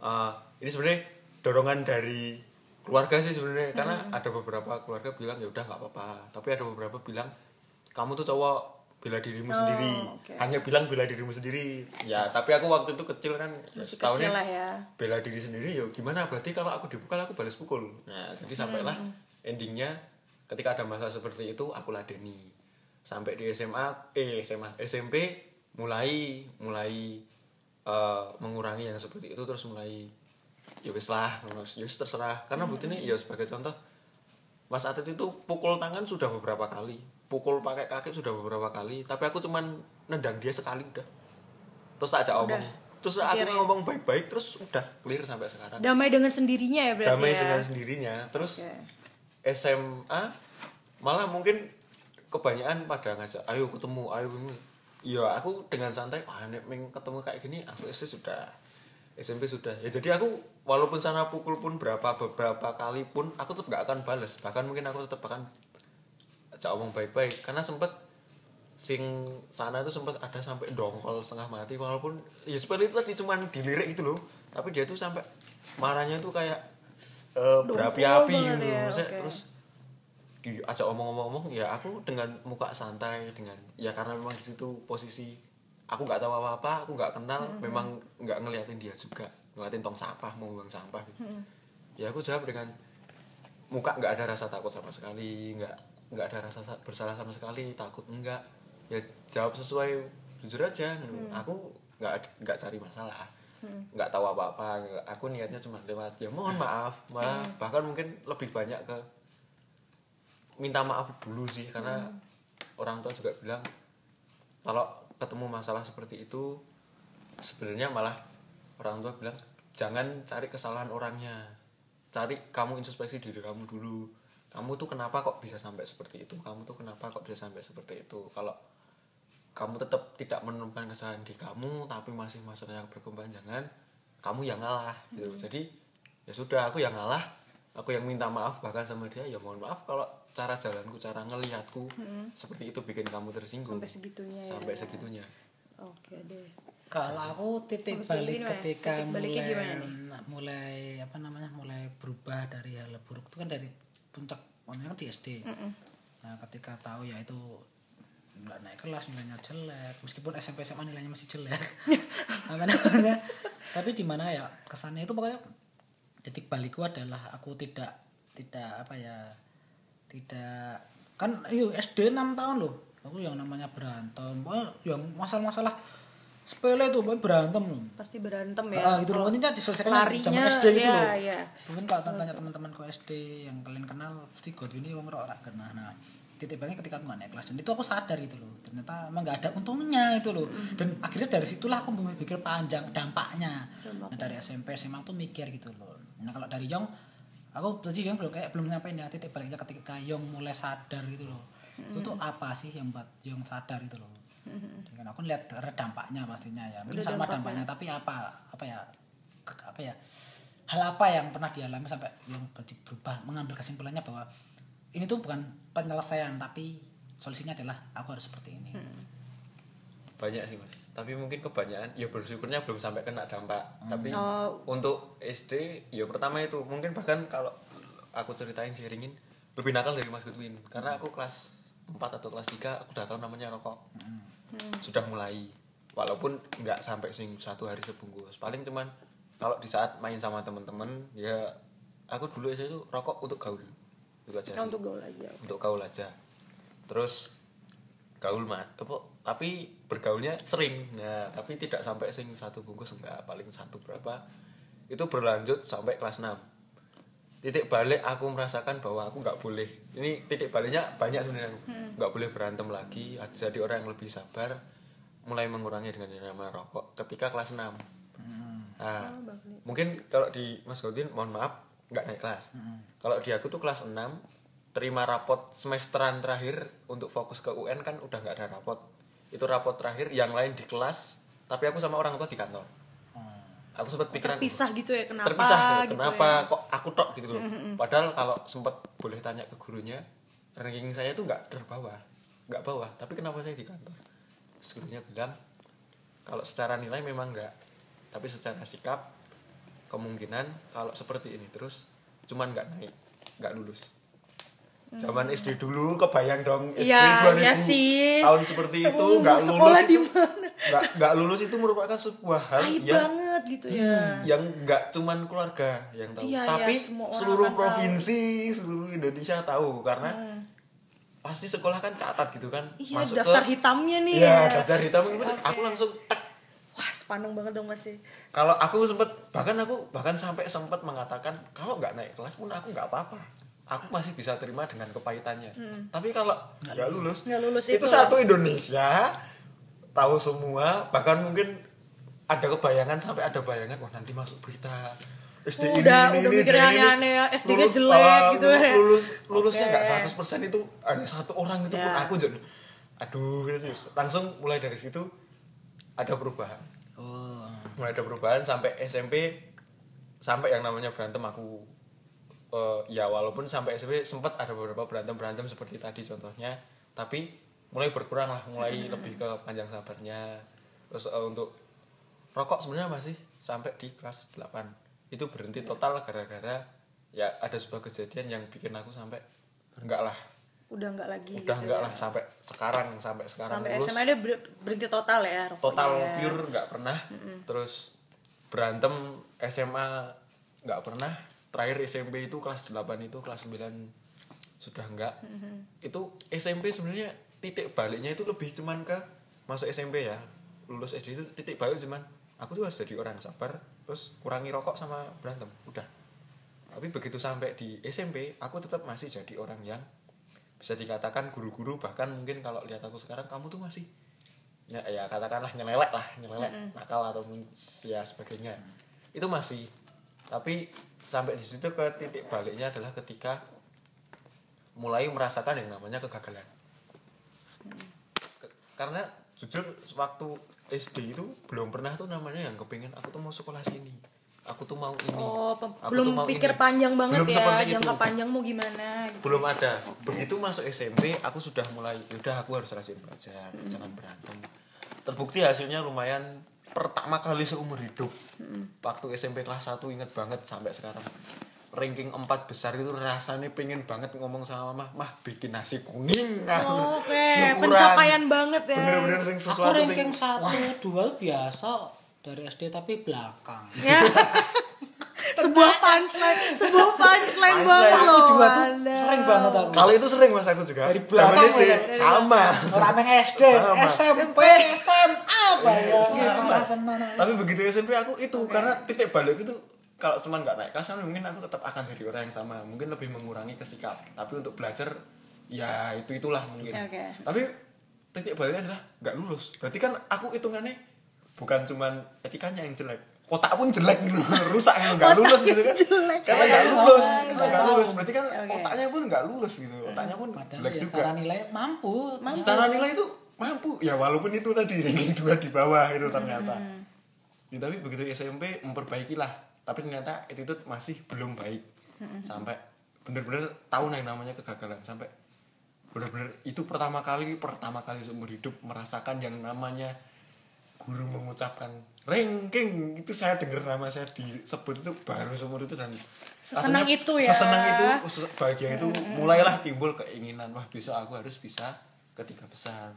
eh, ini sebenarnya dorongan dari keluarga sih sebenarnya. Karena ada beberapa keluarga bilang ya udah nggak apa-apa. Tapi ada beberapa bilang kamu tuh cowok bela dirimu sendiri. oke. hanya bilang bela dirimu sendiri. Ya tapi aku waktu itu kecil kan Masih setahunnya kecil lah ya. bela diri sendiri ya gimana? Berarti kalau aku dipukul aku balas pukul. Nah jadi sampailah endingnya ketika ada masalah seperti itu aku ladeni. Sampai di SMA eh SMA SMP mulai mulai eh, mengurangi yang seperti itu terus mulai ya wis lah terus ya terserah. Karena buktinya ya sebagai contoh Mas Atit itu pukul tangan sudah beberapa kali pukul pakai kaki sudah beberapa kali tapi aku cuman nendang dia sekali udah. Terus tak ajak omong terus aku Akhirnya. ngomong baik-baik terus udah clear sampai sekarang. Damai dengan sendirinya ya berarti damai ya? dengan sendirinya. Terus Oke. SMA malah mungkin kebanyakan pada ngajak ayo ketemu ayo ini. Iya aku dengan santai wah nek ming ketemu kayak gini aku SD sudah SMP sudah. Ya jadi aku walaupun sana pukul pun berapa beberapa kali pun aku tetap gak akan balas bahkan mungkin aku tetap akan ajak omong baik-baik. Karena sempet sing sana itu sempet ada sampai dongkol setengah mati walaupun ya seperti itu tadi cuman dilirik itu loh. Tapi dia tuh sampai marahnya tuh kayak eh, berapi-api gitu ya, oke. terus di- ajak omong-omong ya aku dengan muka santai dengan ya karena memang di situ posisi aku nggak tahu apa-apa aku nggak kenal memang nggak ngeliatin dia juga ngeliatin tong sampah mau buang sampah gitu. Ya aku jawab dengan muka nggak ada rasa takut sama sekali nggak nggak ada rasa sa- bersalah sama sekali takut enggak. Ya jawab sesuai jujur aja. Gitu. aku nggak nggak cari masalah. Nggak tahu apa apa aku niatnya cuma lewat. Ya mohon maaf malah bahkan mungkin lebih banyak ke minta maaf dulu sih karena orang tua juga bilang kalau ketemu masalah seperti itu sebenarnya malah orang tua bilang jangan cari kesalahan orangnya. Cari kamu introspeksi diri kamu dulu kamu tuh kenapa kok bisa sampai seperti itu? Kamu tuh kenapa kok bisa sampai seperti itu? Kalau kamu tetap tidak menemukan kesalahan di kamu tapi masih masalah yang berkepanjangan kamu yang ngalah gitu. Jadi ya sudah aku yang ngalah. Aku yang minta maaf bahkan sama dia ya mohon maaf kalau cara jalanku cara ngelihatku seperti itu bikin kamu tersinggung. Sampai segitunya ya. sampai segitunya. Oke deh Kalau aku titik Bagus balik gimana? ketika Titik mulai nih? mulai apa namanya mulai berubah dari hal buruk itu kan dari puncak pokoknya kan di SD. Nah ketika tahu ya itu nggak naik kelas nilainya jelek. Meskipun SMP SMA nilainya masih jelek. [LAUGHS] Apa namanya tapi di mana ya kesannya itu pokoknya titik balikku adalah aku tidak tidak apa ya tidak kan iyo SD 6 tahun loh. Aku yang namanya berantem yang masalah-masalah sepele tuh pokoknya berantem. Loh pasti berantem ya. Ah, gitu loh intinya diselesaikan larinya, zaman SD gitu ya, loh. ya. mungkin kalau tanya teman-teman ke SD yang kalian kenal pasti Godwin ini wong ora kena nah titik baliknya ketika aku naik kelas dan itu aku sadar gitu loh. Ternyata emang nggak ada untungnya itu loh. Dan akhirnya dari situlah aku berpikir panjang dampaknya. Nah dari SMP SMA tuh mikir gitu loh. Nah kalau dari Yong aku tadi yang belum kayak belum nyampein ya titik baliknya ketika Yong mulai sadar gitu loh. Itu tuh apa sih yang buat Yong sadar itu loh kan aku lihat dampaknya pastinya ya. Mungkin sama dampaknya. dampaknya tapi apa apa ya apa ya hal apa yang pernah dialami sampai yang berubah mengambil kesimpulannya bahwa ini tuh bukan penyelesaian tapi solusinya adalah aku harus seperti ini. Banyak sih mas. Tapi mungkin kebanyakan ya bersyukurnya belum sampai kena dampak. Tapi Oh. untuk SD ya pertama itu mungkin bahkan kalau aku ceritain sharingin lebih nakal dari Mas Goodwin karena aku kelas 4 atau kelas 3 aku udah tahu namanya rokok sudah mulai. Walaupun nggak sampai sing satu hari sebungkus. Paling cuman kalau di saat main sama teman-teman ya aku dulu SD itu rokok untuk gaul. Itu aja sih. Untuk gaul aja untuk gaul aja. Terus gaul mah apa tapi bergaulnya sering. Nah tapi tidak sampai sing satu bungkus enggak. Paling satu berapa. Itu berlanjut sampai kelas 6 titik balik aku merasakan bahwa aku nggak boleh. Ini titik baliknya banyak sebenarnya aku. nggak boleh berantem lagi. Jadi orang yang lebih sabar mulai mengurangi dengan yang namanya rokok ketika kelas 6 Hmm. nah mungkin kalau di Mas Godin mohon maaf nggak naik kelas. Kalau di aku tuh kelas 6 terima rapot semesteran terakhir untuk fokus ke UN kan udah nggak ada rapot. Itu rapot terakhir yang lain di kelas tapi aku sama orang tua di kantor aku sempat pikiran terpisah gitu ya kenapa terpisah gitu kenapa ya. kok aku tok gitu loh. Padahal kalau sempat boleh tanya ke gurunya ranking saya tuh nggak terbawah nggak bawah. Tapi kenapa saya di kantor? Terus gurunya bilang kalau secara nilai memang nggak tapi secara sikap kemungkinan kalau seperti ini terus cuman nggak naik nggak lulus. Zaman SD dulu kebayang dong SD Iya, 2000 iya sih. tahun seperti itu nggak sekolah lulus. di itu nggak nggak lulus itu merupakan sebuah hal Aib yang banget gitu ya. Yang nggak cuman keluarga yang tahu. Iya, tapi iya, semua orang seluruh akan provinsi seluruh Indonesia tahu. Karena pasti sekolah kan catat gitu kan. Iya daftar ke hitamnya nih ya. daftar hitam itu aku langsung tek. Wah sepandang banget dong masih kalau aku sempet bahkan aku bahkan sampai sempat mengatakan kalau nggak naik kelas pun aku nggak apa-apa. Aku masih bisa terima dengan kepahitannya. Tapi kalau nggak lulus, Nggak lulus itu itu. satu Indonesia tahu semua bahkan mungkin ada kebayangan sampai ada bayangan wah nanti masuk berita SD ini, Udah- ini, udah ini, mikirnya aneh-aneh ya, SD-nya jelek ah, gitu ya. lulus lulusnya nggak 100% itu hanya satu orang itu pun Ya. aku jadi aduh gitu langsung mulai dari situ ada perubahan. Oh. Mulai ada perubahan sampai SMP sampai yang namanya berantem aku eh, ya walaupun sampai SMP sempat ada beberapa berantem berantem seperti tadi contohnya tapi mulai berkurang lah mulai lebih ke panjang sabarnya. Terus eh, untuk rokok sebenarnya masih sampai di kelas 8 itu berhenti total gara-gara ya ada sebuah kejadian yang bikin aku sampai enggak lah. Udah nggak lagi udah gitu enggak ya. lah sampai sekarang sampai sekarang sampai lulus. SMA dia ber- berhenti total ya rokoknya total ya. pure nggak pernah. Terus berantem SMA nggak pernah. Terakhir SMP itu kelas 8 itu kelas 9 sudah enggak. Itu SMP sebenarnya titik baliknya itu lebih cuman ke masuk SMP ya. Lulus SD itu titik balik cuman aku tuh harus jadi orang sabar terus kurangi rokok sama berantem udah. Tapi begitu sampai di SMP aku tetap masih jadi orang yang bisa dikatakan guru-guru bahkan mungkin kalau lihat aku sekarang kamu tuh masih ya, ya katakanlah nyelelek lah nyelelek nakal atau ya sebagainya. Itu masih. Tapi sampai di situ ke titik baliknya adalah ketika mulai merasakan yang namanya kegagalan. Ke- karena jujur waktu SD itu belum pernah tuh namanya yang kepingin aku tuh mau sekolah sini aku tuh mau ini oh aku belum tuh mau pikir ini. panjang banget Belum ya jangka panjang mau gimana gitu. belum ada begitu masuk SMP aku sudah mulai udah aku harus rajin belajar Hmm. jangan berantem terbukti hasilnya lumayan pertama kali seumur hidup Hmm. waktu SMP kelas 1 inget banget sampai sekarang ranking 4 besar itu rasanya pengen banget ngomong sama mama mah bikin nasi kuning Oh, oke. Syukuran. pencapaian banget ya. Bener-bener sing aku sesuatu sing ranking satu dua biasa dari SD tapi belakang. Ya. [LAUGHS] Sebuah punchline sebuah punchline banget loh aku dua tuh sering banget aku. Kalau itu sering mas aku juga. Dari Zaman belakang SD ya, sama. orang SD Sama. SMP SMA ya? Parah tenan. tapi begitu SMP aku itu karena titik balik itu kalau cuma nggak naik kelas kan mungkin aku tetap akan jadi orang yang sama. Mungkin lebih mengurangi kesikap. Tapi untuk belajar ya itu itulah mungkin. Oke. tapi titik baliknya adalah nggak lulus. Berarti kan aku hitungannya bukan cuman etikanya yang jelek. Otak pun jelek gitu [LAUGHS] rusak gitu nggak lulus gitu kan. jelek. karena nggak lulus. nggak lulus. Berarti kan Oke. otaknya pun nggak lulus gitu. Otaknya pun Padahal jelek ya juga. secara nilai mampu. Secara nilai itu mampu. Ya walaupun itu tadi ranking [LAUGHS] dua di bawah itu ternyata. Ya, tapi begitu SMP memperbaikilah tapi ternyata attitude masih belum baik. Sampai bener-bener tahu yang namanya kegagalan. Sampai bener-bener itu pertama kali pertama kali seumur hidup merasakan yang namanya guru mengucapkan ranking. Itu saya dengar nama saya disebut itu baru seumur itu dan Sesenang rasanya itu ya. sesenang itu bahagia itu mulailah timbul keinginan wah besok aku harus bisa ketiga besar.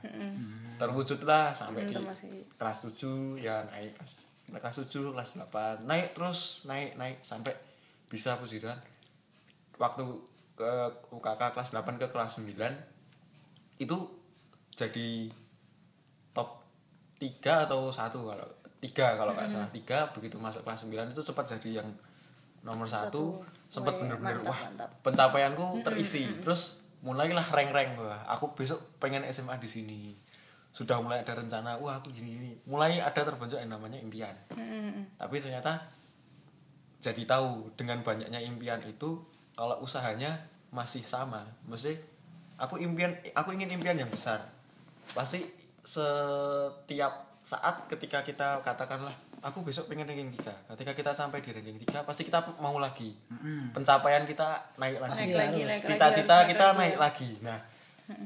Terwujudlah sampai di Itu masih- kelas 7 ya naik kelas kelas 7 kelas 8 naik terus naik naik sampai bisa puji Tuhan? Waktu ke UKK kelas 8 ke kelas 9 itu jadi top 3 atau satu kalau tiga kalau nggak salah. Tiga begitu masuk kelas 9 itu sempat jadi yang nomor satu. sempat Wih, bener-bener wah mantap. pencapaianku terisi. Terus mulailah rank-rank wah aku besok pengen SMA di sini sudah mulai ada rencana wah aku gini gini. Mulai ada terbentuk yang namanya impian. Tapi ternyata jadi tahu dengan banyaknya impian itu kalau usahanya masih sama. Mesti aku impian aku ingin impian yang besar. Pasti setiap saat ketika kita katakanlah aku besok pengen ranking 3 ketika kita sampai di ranking 3 pasti kita mau lagi. Pencapaian kita naik lagi. Naik lagi, naik lagi, cita-cita naik kita lagi, naik lagi. Nah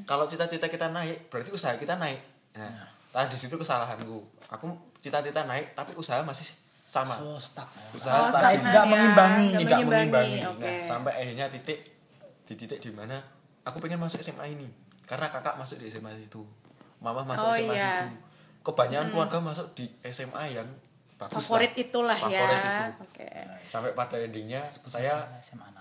kalau cita-cita kita naik berarti usaha kita naik nah tadi situ kesalahanku aku cita-cita naik tapi usaha masih sama so stuck ya. usaha Oh, stagnan Tidak ya, mengimbangi. tidak mengimbangi, mengimbangi oke. nah sampai akhirnya titik di titik di mana aku pengen masuk SMA ini karena kakak masuk di SMA itu mama masuk Oh, SMA iya. itu kebanyakan keluarga masuk di SMA yang bagus favorit lah. itulah ya Favorit itu. oke sampai pada endingnya saya SMA 6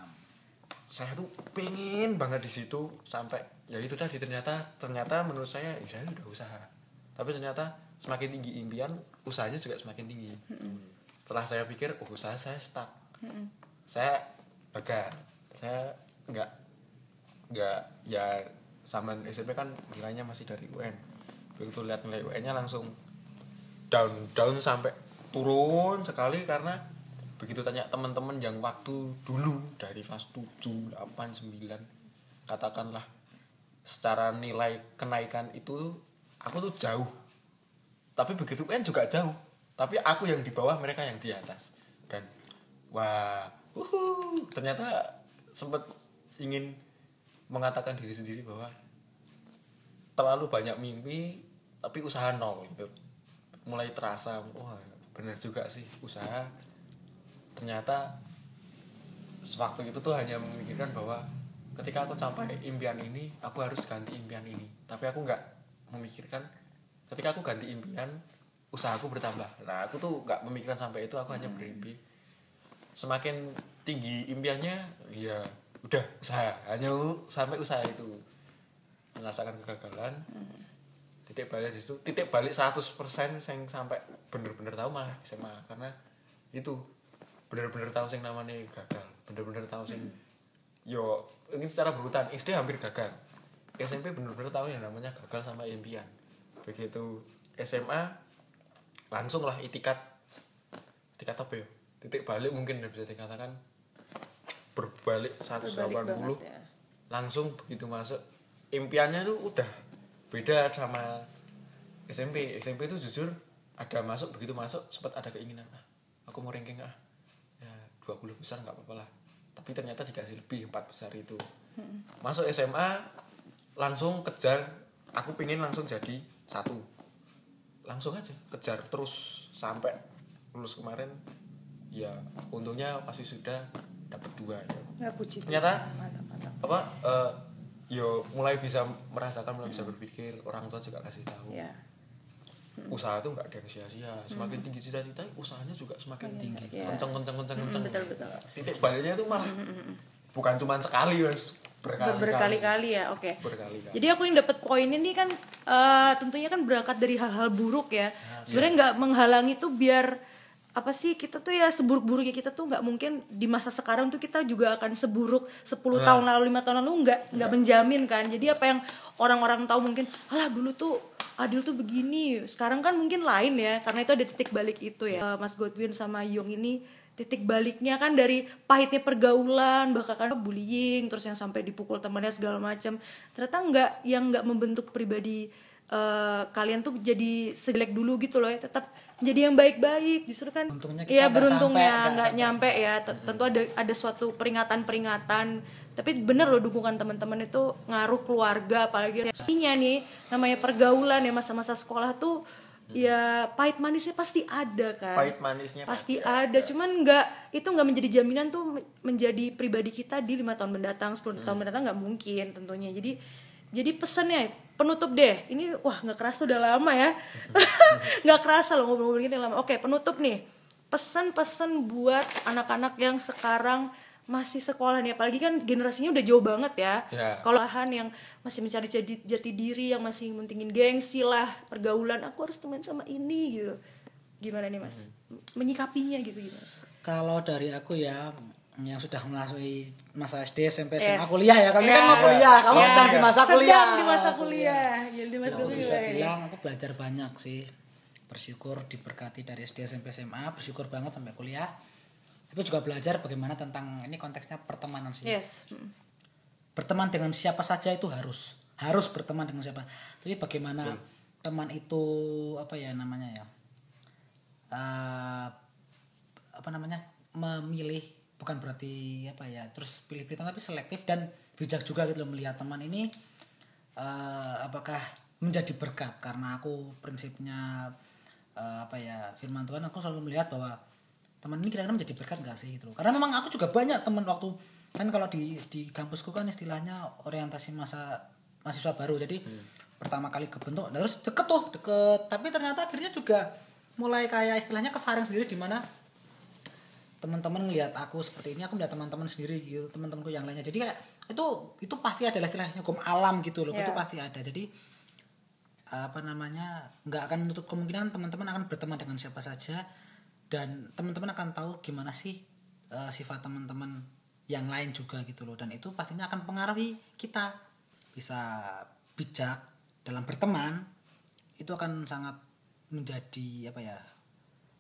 saya tuh pengen banget di situ sampai ya itu tadi ternyata ternyata menurut saya ya saya udah usaha. Tapi ternyata semakin tinggi impian usahanya juga semakin tinggi. Setelah saya pikir oh usaha saya stuck. Saya lega. Saya nggak nggak ya sama SMP kan nilainya masih dari UN begitu lihat nilai UN-nya langsung down down sampai turun sekali karena begitu tanya teman-teman yang waktu dulu dari kelas 7, 8, 9 katakanlah secara nilai kenaikan itu aku tuh jauh. Tapi begitu UN juga jauh. Tapi aku yang di bawah mereka yang di atas. Dan wah uhu, ternyata sempat ingin mengatakan diri sendiri bahwa terlalu banyak mimpi tapi usaha nol gitu. Mulai terasa wah benar juga sih usaha. Ternyata sewaktu itu tuh hanya memikirkan bahwa ketika aku capai impian ini aku harus ganti impian ini. Tapi aku nggak memikirkan ketika aku ganti impian usahaku bertambah. Nah aku tuh nggak memikirkan sampai itu aku hanya bermimpi. Semakin tinggi impiannya ya udah usaha. Hanya sampai usaha itu. Merasakan kegagalan. Titik balik di situ. Titik balik 100% yang sampai bener-bener tahu malah SMA karena itu bener-bener tahu sing namanya gagal. Bener-bener tahu sing yo ini secara berurutan. SD hampir gagal. SMP bener-bener tahu yang namanya gagal sama impian. Begitu SMA langsung lah itikat. Itikat apa ya? Titik balik mungkin bisa dikatakan. Berbalik 180 Berbalik banget ya. langsung begitu masuk. Impiannya tuh udah beda sama SMP SMP itu jujur ada masuk begitu masuk sempat ada keinginan ah aku mau ranking ah. Ya 20 besar nggak apa-apa lah tapi ternyata dikasih lebih empat besar itu. Masuk SMA langsung kejar. Aku pingin langsung jadi satu. Langsung aja kejar terus sampai lulus kemarin. Ya untungnya pasti sudah dapat dua ya. Ya puji. Ternyata? mantap mantap. apa eh, yo mulai bisa merasakan mulai bisa berpikir. Orang tua juga kasih tahu usaha tuh nggak ada yang sia-sia semakin tinggi cita-cita usahanya juga semakin tinggi. Iya. kenceng kenceng kenceng kenceng. betul, betul. titik baliknya itu malah bukan cuma sekali mas. Berkali-kali. Berkali-kali ya oke. Berkali-kali. Jadi aku yang dapat poin ini kan eh, tentunya kan berangkat dari hal-hal buruk ya. Sebenarnya nggak menghalangi tuh biar apa sih kita tuh ya seburuk-buruknya kita tuh nggak mungkin di masa sekarang tuh kita juga akan seburuk 10 tahun lalu lima tahun lalu nggak nggak menjamin kan. Jadi apa yang orang-orang tahu mungkin alah dulu tuh Adil tuh begini. Sekarang kan mungkin lain ya karena itu ada titik balik itu ya. Eh, Mas Godwin sama Yong ini titik baliknya kan dari pahitnya pergaulan bahkan kan bullying terus yang sampai dipukul temannya segala macam ternyata nggak yang nggak membentuk pribadi eh, kalian tuh jadi sejelek dulu gitu loh ya tetap jadi yang baik-baik justru kan Untungnya kita iya nggak beruntungnya nggak nyampe ya tentu ada ada suatu peringatan-peringatan tapi bener loh dukungan teman-teman itu ngaruh keluarga apalagi pastinya nih namanya pergaulan ya masa-masa sekolah tuh ya pahit manisnya pasti ada kan. Pahit manisnya pasti ada cuman nggak itu nggak menjadi jaminan tuh men- menjadi pribadi kita di lima tahun mendatang 10 tahun mendatang nggak mungkin tentunya. Jadi jadi pesannya penutup deh. Ini wah nggak kerasa udah lama ya. [LAUGHS] Nggak kerasa loh ngobrol-ngobrol gini lama. Oke penutup nih. Pesan-pesan buat anak-anak yang sekarang masih sekolah nih apalagi kan generasinya udah jauh banget ya Ya. kalau lahan yang masih mencari jati, jati diri yang masih mentingin gengsi lah pergaulan aku harus teman sama ini gitu gimana nih mas menyikapinya gitu gimana kalau dari aku ya yang sudah melalui masa SD, SMP, SMA, Yes. kuliah ya. Kami Ya. kan mau kuliah, kamu Ya. sedang di masa Sedang kuliah. di masa kuliah. Jadi di masa kuliah. bisa bilang aku belajar banyak sih. Bersyukur diberkati dari SD, SMP, SMA, bersyukur banget sampai kuliah. Tapi juga belajar bagaimana tentang ini konteksnya pertemanan sih. Yes. Hmm. Berteman dengan siapa saja itu harus harus berteman dengan siapa. Tapi bagaimana teman itu apa ya namanya ya? Eh, apa namanya? memilih bukan berarti apa ya terus pilih-pilih tapi selektif dan bijak juga gitu loh melihat teman ini eh, apakah menjadi berkat karena aku prinsipnya eh, apa ya firman Tuhan aku selalu melihat bahwa teman ini kira-kira menjadi berkat gak sih gitu loh. karena memang aku juga banyak teman waktu kan kalau di di kampusku kan istilahnya orientasi masa mahasiswa baru. Jadi pertama kali kebentuk nah, terus deket tuh deket. Tapi ternyata akhirnya juga mulai kayak istilahnya kesaring sendiri di mana teman-teman ngelihat aku seperti ini aku melihat teman-teman sendiri gitu. Teman-temanku yang lainnya. Jadi kayak itu itu pasti ada istilahnya hukum alam gitu loh. Itu Ya. pasti ada. Jadi apa namanya nggak akan menutup kemungkinan teman-teman akan berteman dengan siapa saja dan teman-teman akan tahu gimana sih eh, sifat teman-teman yang lain juga gitu loh. Dan itu pastinya akan pengaruhi kita. Bisa bijak dalam berteman itu akan sangat menjadi apa ya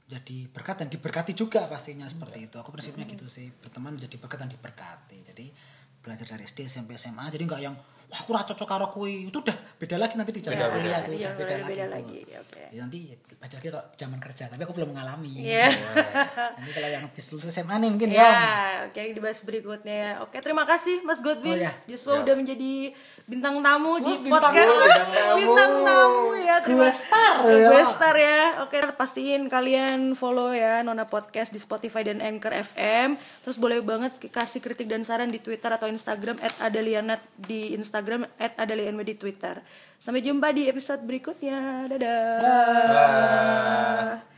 jadi berkat dan diberkati juga pastinya seperti itu. Aku prinsipnya gitu sih. Berteman menjadi berkat dan diberkati. Jadi belajar dari SD SMP SMA jadi nggak yang wah aku cocok karo kui itu udah beda lagi nanti di zaman Beda, kuliah beda. gitu Iya, udah beda, beda lagi, tuh. lagi, oke. Ya, nanti beda lagi kalau zaman kerja tapi aku belum mengalami Iya. ini kalau yang habis lulus SMA nih mungkin Ya, ya oke dibahas berikutnya ya. Oke, terima kasih Mas Godwin. Oh, ya. Joshua Ya. udah menjadi bintang tamu di bintang podcast. tamu, bintang tamu. Bintang tamu ya. Terima Gue star ya. Gue star ya. Oke, pastiin kalian follow ya Nona Podcast di Spotify dan Anchor FM. Terus boleh banget kasih kritik dan saran di Twitter atau Instagram @adalianat di Instagram @adalianme di Twitter. Sampai jumpa di episode berikutnya. Dadah. Dah.